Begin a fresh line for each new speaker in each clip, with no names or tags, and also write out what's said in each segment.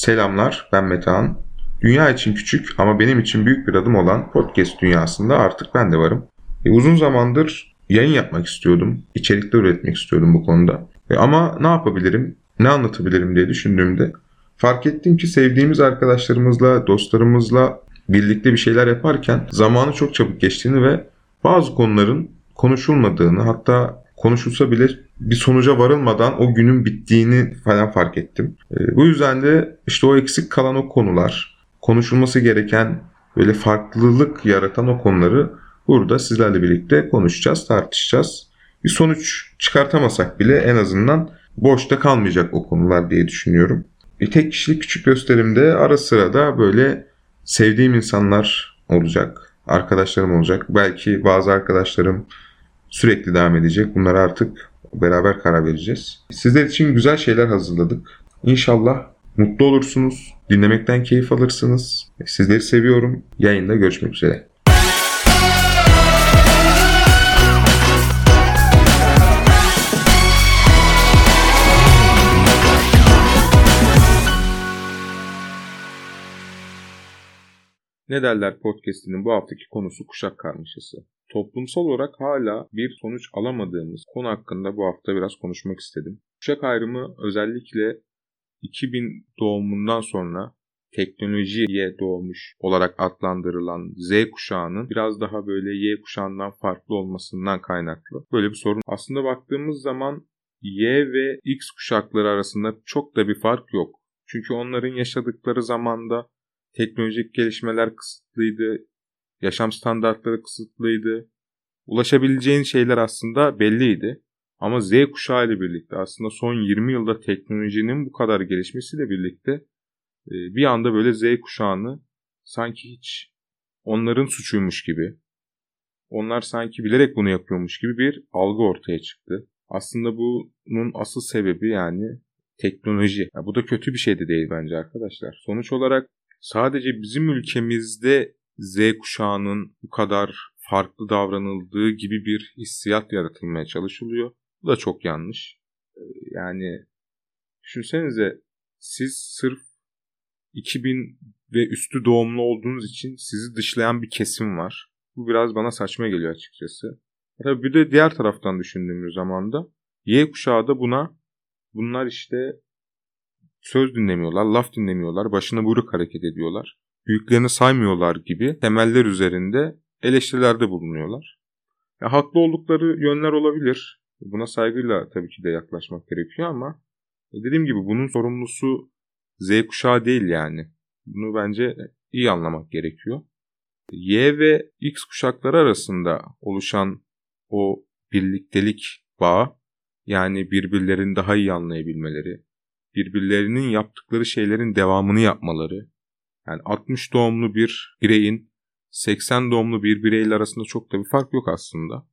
Selamlar, ben Metehan. Dünya için küçük ama benim için büyük bir adım olan podcast dünyasında artık ben de varım. E, uzun zamandır yayın yapmak istiyordum, içerikler üretmek istiyordum bu konuda. E, ama ne yapabilirim, ne anlatabilirim diye düşündüğümde fark ettim ki sevdiğimiz arkadaşlarımızla, dostlarımızla birlikte bir şeyler yaparken zamanı çok çabuk geçtiğini ve bazı konuların konuşulmadığını hatta konuşulsa bile bir sonuca varılmadan o günün bittiğini falan fark ettim. E, bu yüzden de işte o eksik kalan o konular, konuşulması gereken böyle farklılık yaratan o konuları burada sizlerle birlikte konuşacağız, tartışacağız. Bir sonuç çıkartamasak bile en azından boşta kalmayacak o konular diye düşünüyorum. Bir tek kişilik küçük gösterimde ara sıra da böyle sevdiğim insanlar olacak, arkadaşlarım olacak. Belki bazı arkadaşlarım sürekli devam edecek. Bunları artık beraber karar vereceğiz. Sizler için güzel şeyler hazırladık. İnşallah mutlu olursunuz, dinlemekten keyif alırsınız. Sizleri seviyorum. Yayında görüşmek üzere. Ne derler podcast'inin bu haftaki konusu kuşak karmaşası. Toplumsal olarak hala bir sonuç alamadığımız konu hakkında bu hafta biraz konuşmak istedim. Kuşak ayrımı özellikle 2000 doğumundan sonra teknolojiye doğmuş olarak adlandırılan Z kuşağının biraz daha böyle Y kuşağından farklı olmasından kaynaklı. Böyle bir sorun. Aslında baktığımız zaman Y ve X kuşakları arasında çok da bir fark yok. Çünkü onların yaşadıkları zamanda teknolojik gelişmeler kısıtlıydı, yaşam standartları kısıtlıydı. Ulaşabileceğin şeyler aslında belliydi. Ama Z kuşağı ile birlikte aslında son 20 yılda teknolojinin bu kadar gelişmesiyle birlikte e, bir anda böyle Z kuşağını sanki hiç onların suçuymuş gibi, onlar sanki bilerek bunu yapıyormuş gibi bir algı ortaya çıktı. Aslında bunun asıl sebebi yani teknoloji. Ya bu da kötü bir şey de değil bence arkadaşlar. Sonuç olarak sadece bizim ülkemizde Z kuşağının bu kadar farklı davranıldığı gibi bir hissiyat yaratılmaya çalışılıyor. Bu da çok yanlış. Ee, yani düşünsenize siz sırf 2000 ve üstü doğumlu olduğunuz için sizi dışlayan bir kesim var. Bu biraz bana saçma geliyor açıkçası. Tabii bir de diğer taraftan düşündüğümüz zaman da Y kuşağı da buna bunlar işte söz dinlemiyorlar, laf dinlemiyorlar, başına buyruk hareket ediyorlar büyüklerini saymıyorlar gibi temeller üzerinde eleştirilerde bulunuyorlar. Ya, haklı oldukları yönler olabilir. Buna saygıyla tabii ki de yaklaşmak gerekiyor ama e, dediğim gibi bunun sorumlusu Z kuşağı değil yani. Bunu bence iyi anlamak gerekiyor. Y ve X kuşakları arasında oluşan o birliktelik bağı yani birbirlerini daha iyi anlayabilmeleri, birbirlerinin yaptıkları şeylerin devamını yapmaları, yani 60 doğumlu bir bireyin 80 doğumlu bir bireyle arasında çok da bir fark yok aslında.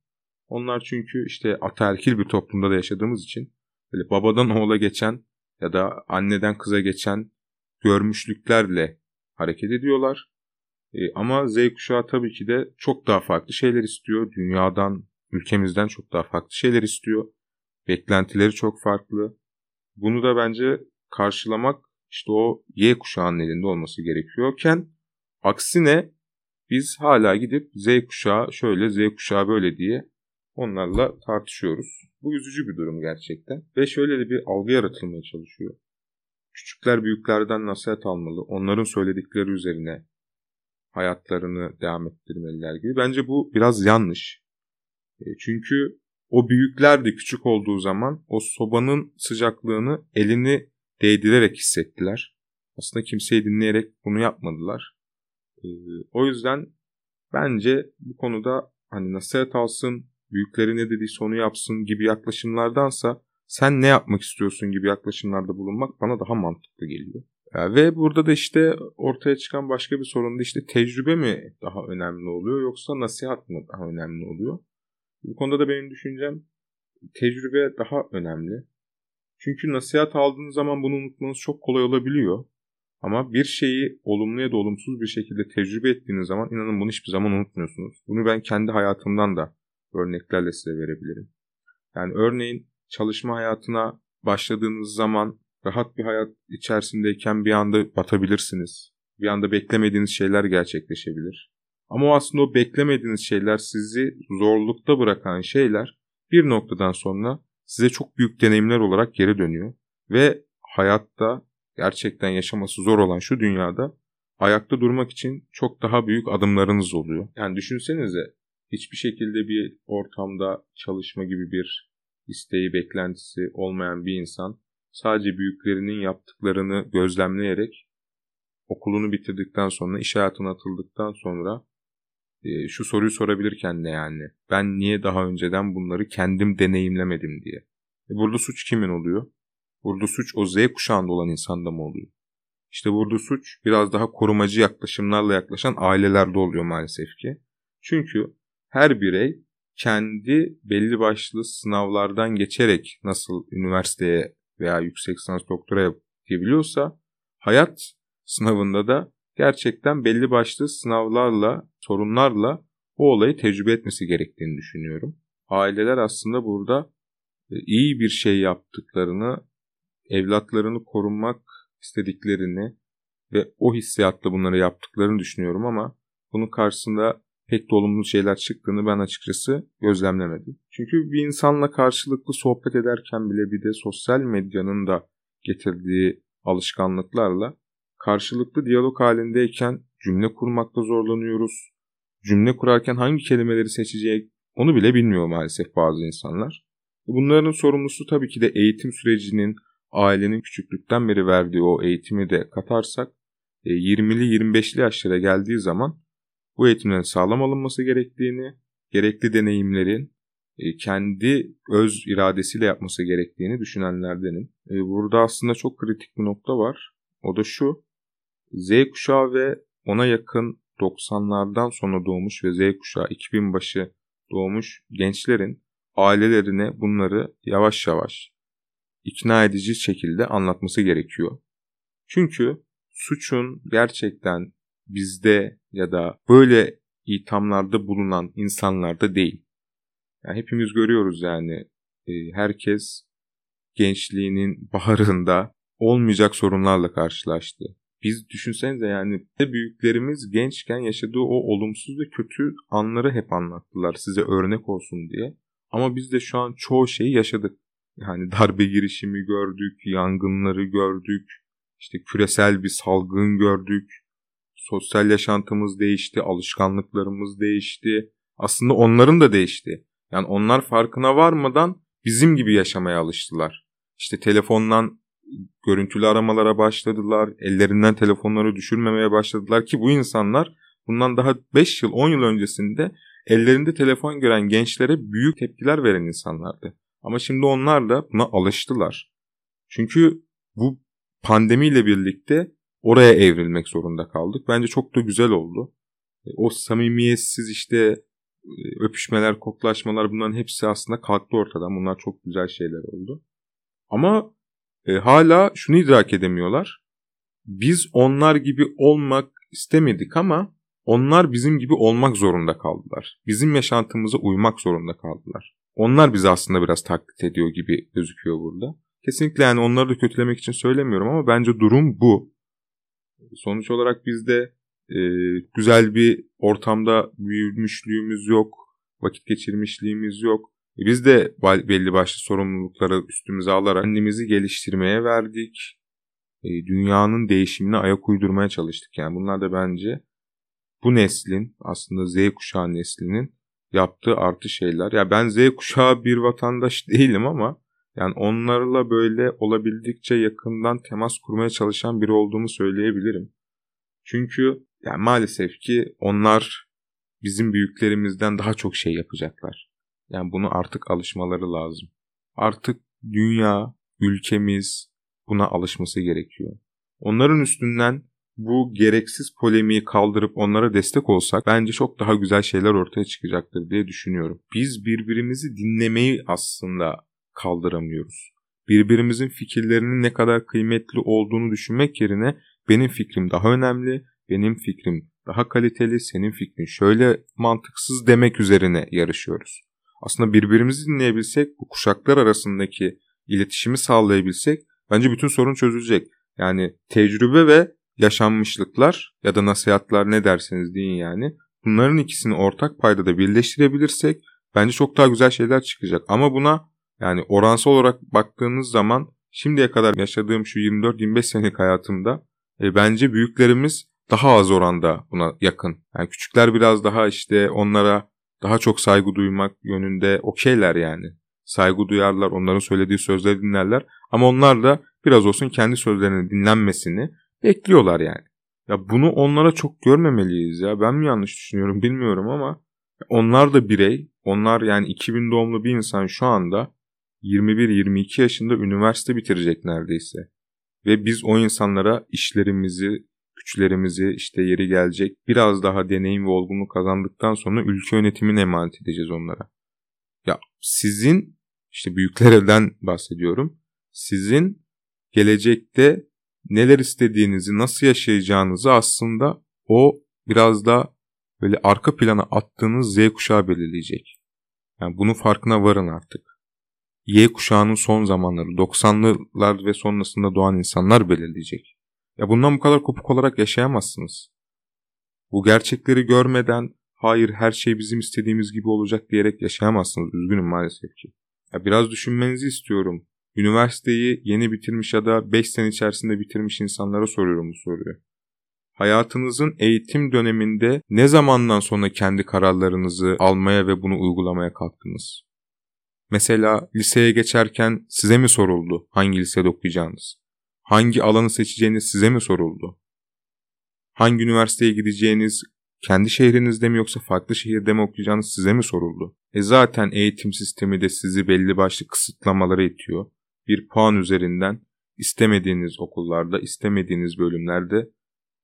Onlar çünkü işte ataerkil bir toplumda da yaşadığımız için böyle babadan oğula geçen ya da anneden kıza geçen görmüşlüklerle hareket ediyorlar. E, ama Z kuşağı tabii ki de çok daha farklı şeyler istiyor. Dünyadan, ülkemizden çok daha farklı şeyler istiyor. Beklentileri çok farklı. Bunu da bence karşılamak işte o Y kuşağının elinde olması gerekiyorken aksine biz hala gidip Z kuşağı şöyle Z kuşağı böyle diye onlarla tartışıyoruz. Bu üzücü bir durum gerçekten. Ve şöyle de bir algı yaratılmaya çalışıyor. Küçükler büyüklerden nasihat almalı. Onların söyledikleri üzerine hayatlarını devam ettirmeliler gibi. Bence bu biraz yanlış. E, çünkü o büyükler de küçük olduğu zaman o sobanın sıcaklığını elini değdirerek hissettiler. Aslında kimseyi dinleyerek bunu yapmadılar. Ee, o yüzden bence bu konuda hani nasihat alsın, büyükleri ne dediyse onu yapsın gibi yaklaşımlardansa sen ne yapmak istiyorsun gibi yaklaşımlarda bulunmak bana daha mantıklı geliyor. Ee, ve burada da işte ortaya çıkan başka bir sorun da işte tecrübe mi daha önemli oluyor yoksa nasihat mı daha önemli oluyor? Bu konuda da benim düşüncem tecrübe daha önemli. Çünkü nasihat aldığınız zaman bunu unutmanız çok kolay olabiliyor. Ama bir şeyi olumlu ya da olumsuz bir şekilde tecrübe ettiğiniz zaman inanın bunu hiçbir zaman unutmuyorsunuz. Bunu ben kendi hayatımdan da örneklerle size verebilirim. Yani örneğin çalışma hayatına başladığınız zaman rahat bir hayat içerisindeyken bir anda batabilirsiniz. Bir anda beklemediğiniz şeyler gerçekleşebilir. Ama o aslında o beklemediğiniz şeyler sizi zorlukta bırakan şeyler bir noktadan sonra size çok büyük deneyimler olarak geri dönüyor. Ve hayatta gerçekten yaşaması zor olan şu dünyada ayakta durmak için çok daha büyük adımlarınız oluyor. Yani düşünsenize hiçbir şekilde bir ortamda çalışma gibi bir isteği, beklentisi olmayan bir insan sadece büyüklerinin yaptıklarını gözlemleyerek okulunu bitirdikten sonra, iş hayatına atıldıktan sonra şu soruyu sorabilir kendine yani. Ben niye daha önceden bunları kendim deneyimlemedim diye. E burada suç kimin oluyor? Burada suç o Z kuşağında olan insanda mı oluyor? İşte burada suç biraz daha korumacı yaklaşımlarla yaklaşan ailelerde oluyor maalesef ki. Çünkü her birey kendi belli başlı sınavlardan geçerek nasıl üniversiteye veya yüksek lisans doktora yapabiliyorsa hayat sınavında da gerçekten belli başlı sınavlarla, sorunlarla o olayı tecrübe etmesi gerektiğini düşünüyorum. Aileler aslında burada e, iyi bir şey yaptıklarını, evlatlarını korumak istediklerini ve o hissiyatla bunları yaptıklarını düşünüyorum ama bunun karşısında pek de olumlu şeyler çıktığını ben açıkçası gözlemlemedim. Çünkü bir insanla karşılıklı sohbet ederken bile bir de sosyal medyanın da getirdiği alışkanlıklarla karşılıklı diyalog halindeyken cümle kurmakta zorlanıyoruz. Cümle kurarken hangi kelimeleri seçecek onu bile bilmiyor maalesef bazı insanlar. Bunların sorumlusu tabii ki de eğitim sürecinin ailenin küçüklükten beri verdiği o eğitimi de katarsak 20'li e, 25'li yaşlara geldiği zaman bu eğitimlerin sağlam alınması gerektiğini, gerekli deneyimlerin e, kendi öz iradesiyle yapması gerektiğini düşünenlerdenim. E, burada aslında çok kritik bir nokta var. O da şu. Z kuşağı ve ona yakın 90'lardan sonra doğmuş ve Z kuşağı 2000 başı doğmuş gençlerin ailelerine bunları yavaş yavaş ikna edici şekilde anlatması gerekiyor. Çünkü suçun gerçekten bizde ya da böyle ithamlarda bulunan insanlarda değil. Yani hepimiz görüyoruz yani e, herkes gençliğinin baharında olmayacak sorunlarla karşılaştı. Biz düşünsenize yani büyüklerimiz gençken yaşadığı o olumsuz ve kötü anları hep anlattılar size örnek olsun diye. Ama biz de şu an çoğu şeyi yaşadık. Yani darbe girişimi gördük, yangınları gördük, işte küresel bir salgın gördük. Sosyal yaşantımız değişti, alışkanlıklarımız değişti. Aslında onların da değişti. Yani onlar farkına varmadan bizim gibi yaşamaya alıştılar. İşte telefondan görüntülü aramalara başladılar. Ellerinden telefonları düşürmemeye başladılar ki bu insanlar bundan daha 5 yıl 10 yıl öncesinde ellerinde telefon gören gençlere büyük tepkiler veren insanlardı. Ama şimdi onlar da buna alıştılar. Çünkü bu pandemiyle birlikte oraya evrilmek zorunda kaldık. Bence çok da güzel oldu. E, o samimiyetsiz işte e, öpüşmeler, koklaşmalar bunların hepsi aslında kalktı ortadan. Bunlar çok güzel şeyler oldu. Ama e, hala şunu idrak edemiyorlar. Biz onlar gibi olmak istemedik ama onlar bizim gibi olmak zorunda kaldılar. Bizim yaşantımıza uymak zorunda kaldılar. Onlar bizi aslında biraz taklit ediyor gibi gözüküyor burada. Kesinlikle yani onları da kötülemek için söylemiyorum ama bence durum bu. Sonuç olarak bizde e, güzel bir ortamda büyümüşlüğümüz yok, vakit geçirmişliğimiz yok. E, biz de belli başlı sorumlulukları üstümüze alarak kendimizi geliştirmeye verdik. E, dünyanın değişimine ayak uydurmaya çalıştık. Yani bunlar da bence bu neslin aslında Z kuşağı neslinin yaptığı artı şeyler. Ya ben Z kuşağı bir vatandaş değilim ama yani onlarla böyle olabildikçe yakından temas kurmaya çalışan biri olduğumu söyleyebilirim. Çünkü yani maalesef ki onlar bizim büyüklerimizden daha çok şey yapacaklar. Yani bunu artık alışmaları lazım. Artık dünya, ülkemiz buna alışması gerekiyor. Onların üstünden bu gereksiz polemiği kaldırıp onlara destek olsak bence çok daha güzel şeyler ortaya çıkacaktır diye düşünüyorum. Biz birbirimizi dinlemeyi aslında kaldıramıyoruz. Birbirimizin fikirlerinin ne kadar kıymetli olduğunu düşünmek yerine benim fikrim daha önemli, benim fikrim daha kaliteli, senin fikrin şöyle mantıksız demek üzerine yarışıyoruz. Aslında birbirimizi dinleyebilsek, bu kuşaklar arasındaki iletişimi sağlayabilsek bence bütün sorun çözülecek. Yani tecrübe ve yaşanmışlıklar ya da nasihatlar ne derseniz deyin yani. Bunların ikisini ortak paydada birleştirebilirsek bence çok daha güzel şeyler çıkacak. Ama buna yani oransal olarak baktığınız zaman şimdiye kadar yaşadığım şu 24-25 senelik hayatımda e, bence büyüklerimiz daha az oranda buna yakın. Yani küçükler biraz daha işte onlara daha çok saygı duymak yönünde okeyler yani. Saygı duyarlar, onların söylediği sözleri dinlerler. Ama onlar da biraz olsun kendi sözlerinin dinlenmesini bekliyorlar yani. Ya bunu onlara çok görmemeliyiz ya. Ben mi yanlış düşünüyorum bilmiyorum ama onlar da birey. Onlar yani 2000 doğumlu bir insan şu anda 21-22 yaşında üniversite bitirecek neredeyse. Ve biz o insanlara işlerimizi, güçlerimizi işte yeri gelecek biraz daha deneyim ve olgunluk kazandıktan sonra ülke yönetimini emanet edeceğiz onlara. Ya sizin işte büyüklerden bahsediyorum. Sizin gelecekte neler istediğinizi, nasıl yaşayacağınızı aslında o biraz da böyle arka plana attığınız Z kuşağı belirleyecek. Yani bunun farkına varın artık. Y kuşağının son zamanları, 90'lılar ve sonrasında doğan insanlar belirleyecek. Ya bundan bu kadar kopuk olarak yaşayamazsınız. Bu gerçekleri görmeden hayır her şey bizim istediğimiz gibi olacak diyerek yaşayamazsınız. Üzgünüm maalesef ki. Ya biraz düşünmenizi istiyorum. Üniversiteyi yeni bitirmiş ya da 5 sene içerisinde bitirmiş insanlara soruyorum bu soruyu. Hayatınızın eğitim döneminde ne zamandan sonra kendi kararlarınızı almaya ve bunu uygulamaya kalktınız? Mesela liseye geçerken size mi soruldu hangi lisede okuyacağınız? Hangi alanı seçeceğiniz size mi soruldu? Hangi üniversiteye gideceğiniz kendi şehrinizde mi yoksa farklı şehirde mi okuyacağınız size mi soruldu? E zaten eğitim sistemi de sizi belli başlı kısıtlamalara itiyor. Bir puan üzerinden istemediğiniz okullarda, istemediğiniz bölümlerde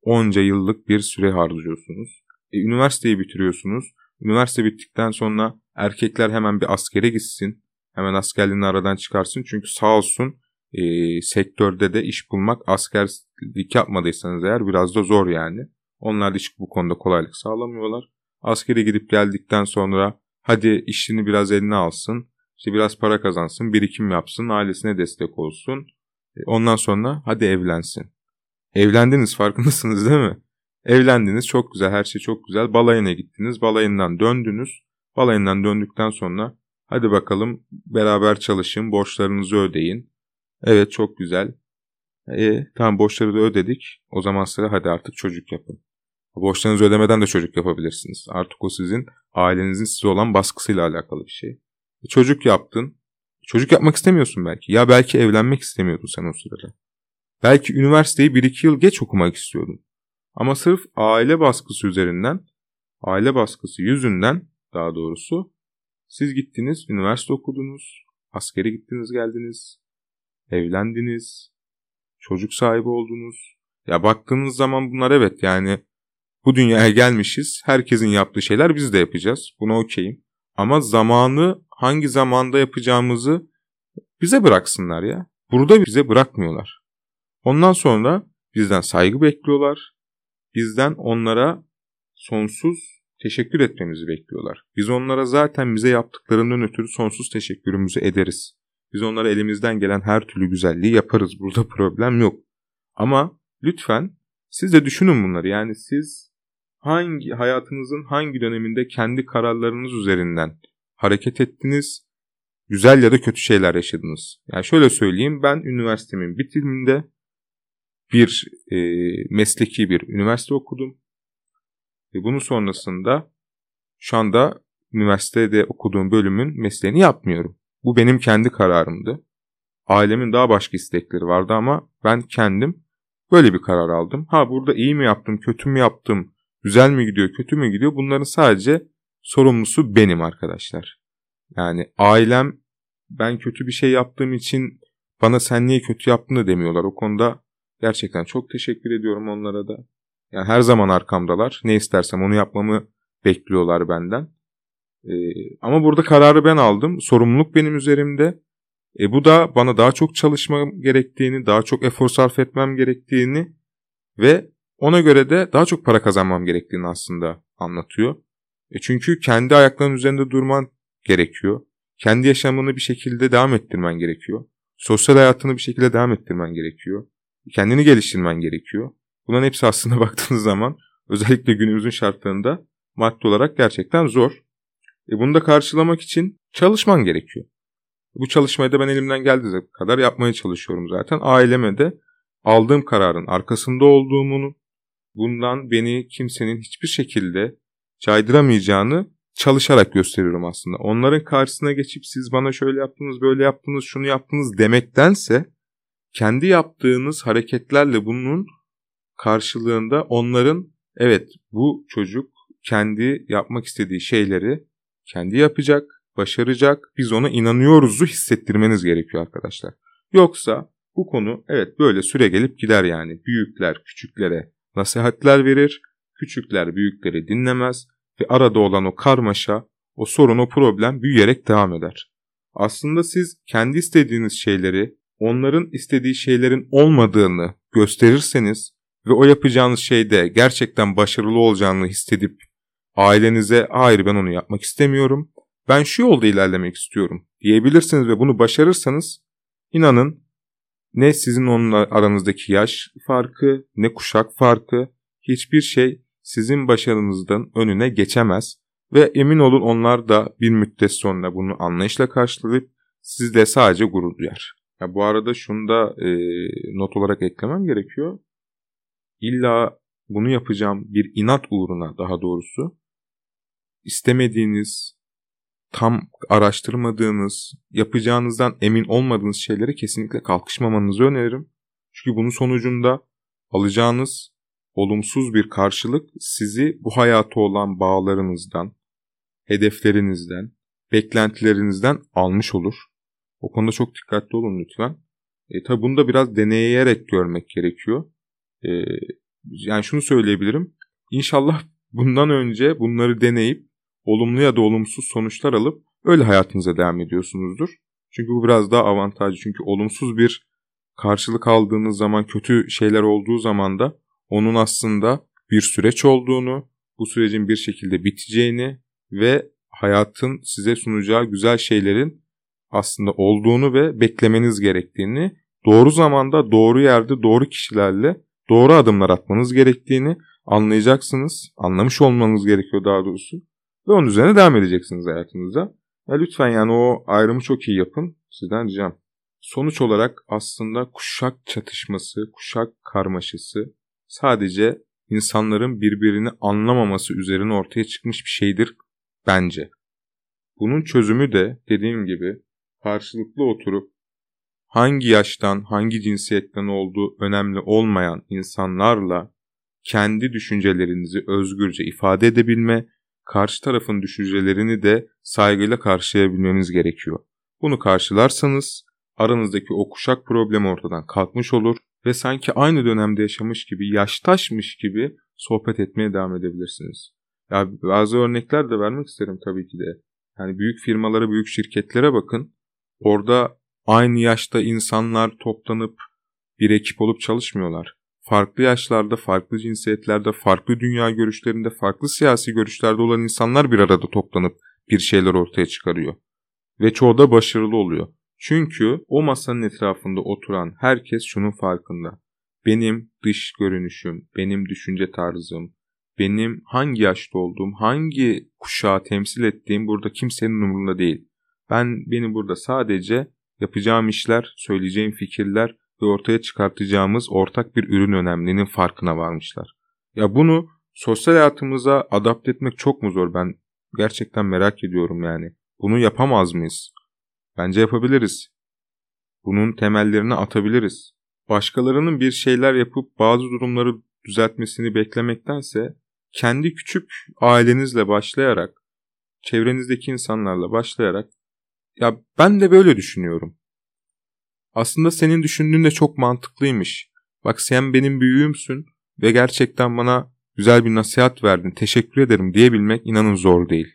onca yıllık bir süre harcıyorsunuz. E, üniversiteyi bitiriyorsunuz. Üniversite bittikten sonra erkekler hemen bir askere gitsin. Hemen askerliğini aradan çıkarsın. Çünkü sağ olsun e, sektörde de iş bulmak askerlik yapmadıysanız eğer biraz da zor yani. Onlar da hiç bu konuda kolaylık sağlamıyorlar. Askere gidip geldikten sonra hadi işini biraz eline alsın. İşte biraz para kazansın, birikim yapsın, ailesine destek olsun. E, ondan sonra hadi evlensin. Evlendiniz farkındasınız değil mi? Evlendiniz çok güzel her şey çok güzel. Balayına gittiniz balayından döndünüz. Balayından döndükten sonra hadi bakalım beraber çalışın borçlarınızı ödeyin. Evet çok güzel. E, tamam borçları da ödedik. O zaman sıra hadi artık çocuk yapın. Borçlarınızı ödemeden de çocuk yapabilirsiniz. Artık o sizin ailenizin size olan baskısıyla alakalı bir şey. E, çocuk yaptın. Çocuk yapmak istemiyorsun belki. Ya belki evlenmek istemiyordun sen o sırada. Belki üniversiteyi 1-2 yıl geç okumak istiyordun. Ama sırf aile baskısı üzerinden, aile baskısı yüzünden daha doğrusu siz gittiniz, üniversite okudunuz, askere gittiniz geldiniz, evlendiniz, çocuk sahibi oldunuz. Ya baktığınız zaman bunlar evet yani bu dünyaya gelmişiz. Herkesin yaptığı şeyler biz de yapacağız. Buna okeyim. Ama zamanı hangi zamanda yapacağımızı bize bıraksınlar ya. Burada bize bırakmıyorlar. Ondan sonra bizden saygı bekliyorlar. Bizden onlara sonsuz teşekkür etmemizi bekliyorlar. Biz onlara zaten bize yaptıklarından ötürü sonsuz teşekkürümüzü ederiz. Biz onlara elimizden gelen her türlü güzelliği yaparız. Burada problem yok. Ama lütfen siz de düşünün bunları. Yani siz hangi hayatınızın hangi döneminde kendi kararlarınız üzerinden hareket ettiniz, güzel ya da kötü şeyler yaşadınız. Yani şöyle söyleyeyim ben üniversitemin bitiminde bir e, mesleki bir üniversite okudum. Ve bunun sonrasında şu anda üniversitede okuduğum bölümün mesleğini yapmıyorum. Bu benim kendi kararımdı. Ailemin daha başka istekleri vardı ama ben kendim böyle bir karar aldım. Ha burada iyi mi yaptım, kötü mü yaptım, güzel mi gidiyor, kötü mü gidiyor bunların sadece sorumlusu benim arkadaşlar. Yani ailem ben kötü bir şey yaptığım için bana sen niye kötü yaptın da demiyorlar. O konuda gerçekten çok teşekkür ediyorum onlara da. Yani her zaman arkamdalar. Ne istersem onu yapmamı bekliyorlar benden. Ee, ama burada kararı ben aldım. Sorumluluk benim üzerimde. E, bu da bana daha çok çalışmam gerektiğini, daha çok efor sarf etmem gerektiğini ve ona göre de daha çok para kazanmam gerektiğini aslında anlatıyor. E çünkü kendi ayaklarının üzerinde durman gerekiyor. Kendi yaşamını bir şekilde devam ettirmen gerekiyor. Sosyal hayatını bir şekilde devam ettirmen gerekiyor. Kendini geliştirmen gerekiyor. Bunların hepsi aslında baktığınız zaman özellikle günümüzün şartlarında maddi olarak gerçekten zor. E bunu da karşılamak için çalışman gerekiyor. Bu çalışmayı da ben elimden geldiği kadar yapmaya çalışıyorum zaten. Aileme de aldığım kararın arkasında olduğumu, bundan beni kimsenin hiçbir şekilde caydıramayacağını çalışarak gösteriyorum aslında. Onların karşısına geçip siz bana şöyle yaptınız, böyle yaptınız, şunu yaptınız demektense kendi yaptığınız hareketlerle bunun karşılığında onların evet bu çocuk kendi yapmak istediği şeyleri kendi yapacak, başaracak, biz ona inanıyoruzu hissettirmeniz gerekiyor arkadaşlar. Yoksa bu konu evet böyle süre gelip gider yani. Büyükler küçüklere nasihatler verir, küçükler büyükleri dinlemez ve arada olan o karmaşa, o sorun, o problem büyüyerek devam eder. Aslında siz kendi istediğiniz şeyleri onların istediği şeylerin olmadığını gösterirseniz ve o yapacağınız şeyde gerçekten başarılı olacağını hissedip ailenize hayır ben onu yapmak istemiyorum, ben şu yolda ilerlemek istiyorum diyebilirsiniz ve bunu başarırsanız inanın ne sizin onunla aranızdaki yaş farkı ne kuşak farkı hiçbir şey sizin başarınızdan önüne geçemez ve emin olun onlar da bir müddet sonra bunu anlayışla karşılayıp sizle sadece gurur duyar. Ya bu arada şunu da e, not olarak eklemem gerekiyor. İlla bunu yapacağım bir inat uğruna daha doğrusu istemediğiniz, tam araştırmadığınız, yapacağınızdan emin olmadığınız şeylere kesinlikle kalkışmamanızı öneririm. Çünkü bunun sonucunda alacağınız olumsuz bir karşılık sizi bu hayata olan bağlarınızdan, hedeflerinizden, beklentilerinizden almış olur. O konuda çok dikkatli olun lütfen. E, tabi bunu da biraz deneyerek görmek gerekiyor. E, yani şunu söyleyebilirim. İnşallah bundan önce bunları deneyip olumlu ya da olumsuz sonuçlar alıp öyle hayatınıza devam ediyorsunuzdur. Çünkü bu biraz daha avantajlı. Çünkü olumsuz bir karşılık aldığınız zaman, kötü şeyler olduğu zaman da onun aslında bir süreç olduğunu, bu sürecin bir şekilde biteceğini ve hayatın size sunacağı güzel şeylerin aslında olduğunu ve beklemeniz gerektiğini, doğru zamanda, doğru yerde, doğru kişilerle doğru adımlar atmanız gerektiğini anlayacaksınız. Anlamış olmanız gerekiyor daha doğrusu. Ve onun üzerine devam edeceksiniz hayatınıza. Ya lütfen yani o ayrımı çok iyi yapın. Sizden ricam. Sonuç olarak aslında kuşak çatışması, kuşak karmaşası sadece insanların birbirini anlamaması üzerine ortaya çıkmış bir şeydir bence. Bunun çözümü de dediğim gibi karşılıklı oturup hangi yaştan, hangi cinsiyetten olduğu önemli olmayan insanlarla kendi düşüncelerinizi özgürce ifade edebilme, karşı tarafın düşüncelerini de saygıyla karşılayabilmeniz gerekiyor. Bunu karşılarsanız aranızdaki o kuşak problemi ortadan kalkmış olur ve sanki aynı dönemde yaşamış gibi, yaştaşmış gibi sohbet etmeye devam edebilirsiniz. Ya bazı örnekler de vermek isterim tabii ki de. Yani büyük firmalara, büyük şirketlere bakın. Orada aynı yaşta insanlar toplanıp bir ekip olup çalışmıyorlar. Farklı yaşlarda, farklı cinsiyetlerde, farklı dünya görüşlerinde, farklı siyasi görüşlerde olan insanlar bir arada toplanıp bir şeyler ortaya çıkarıyor. Ve çoğu da başarılı oluyor. Çünkü o masanın etrafında oturan herkes şunun farkında. Benim dış görünüşüm, benim düşünce tarzım, benim hangi yaşta olduğum, hangi kuşağı temsil ettiğim burada kimsenin umurunda değil. Ben benim burada sadece yapacağım işler, söyleyeceğim fikirler ve ortaya çıkartacağımız ortak bir ürün önemliliğinin farkına varmışlar. Ya bunu sosyal hayatımıza adapte etmek çok mu zor? Ben gerçekten merak ediyorum yani. Bunu yapamaz mıyız? Bence yapabiliriz. Bunun temellerini atabiliriz. Başkalarının bir şeyler yapıp bazı durumları düzeltmesini beklemektense kendi küçük ailenizle başlayarak, çevrenizdeki insanlarla başlayarak ya ben de böyle düşünüyorum. Aslında senin düşündüğün de çok mantıklıymış. Bak sen benim büyüğümsün ve gerçekten bana güzel bir nasihat verdin. Teşekkür ederim diyebilmek inanın zor değil.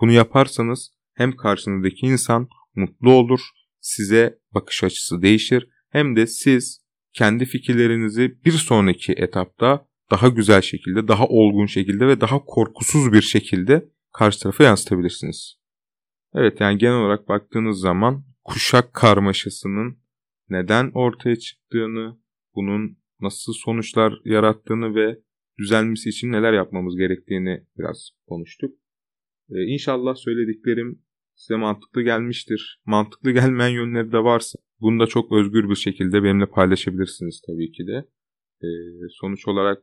Bunu yaparsanız hem karşınızdaki insan mutlu olur, size bakış açısı değişir hem de siz kendi fikirlerinizi bir sonraki etapta daha güzel şekilde, daha olgun şekilde ve daha korkusuz bir şekilde karşı tarafa yansıtabilirsiniz. Evet yani genel olarak baktığınız zaman kuşak karmaşasının neden ortaya çıktığını, bunun nasıl sonuçlar yarattığını ve düzelmesi için neler yapmamız gerektiğini biraz konuştuk. Ee, inşallah söylediklerim size mantıklı gelmiştir. Mantıklı gelmeyen yönleri de varsa bunu da çok özgür bir şekilde benimle paylaşabilirsiniz tabii ki de. Ee, sonuç olarak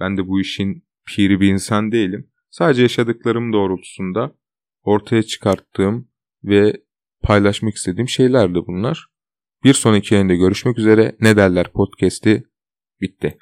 ben de bu işin piri bir insan değilim. Sadece yaşadıklarım doğrultusunda ortaya çıkarttığım ve paylaşmak istediğim şeylerdi bunlar. Bir sonraki yayında görüşmek üzere. Ne derler podcast'i bitti.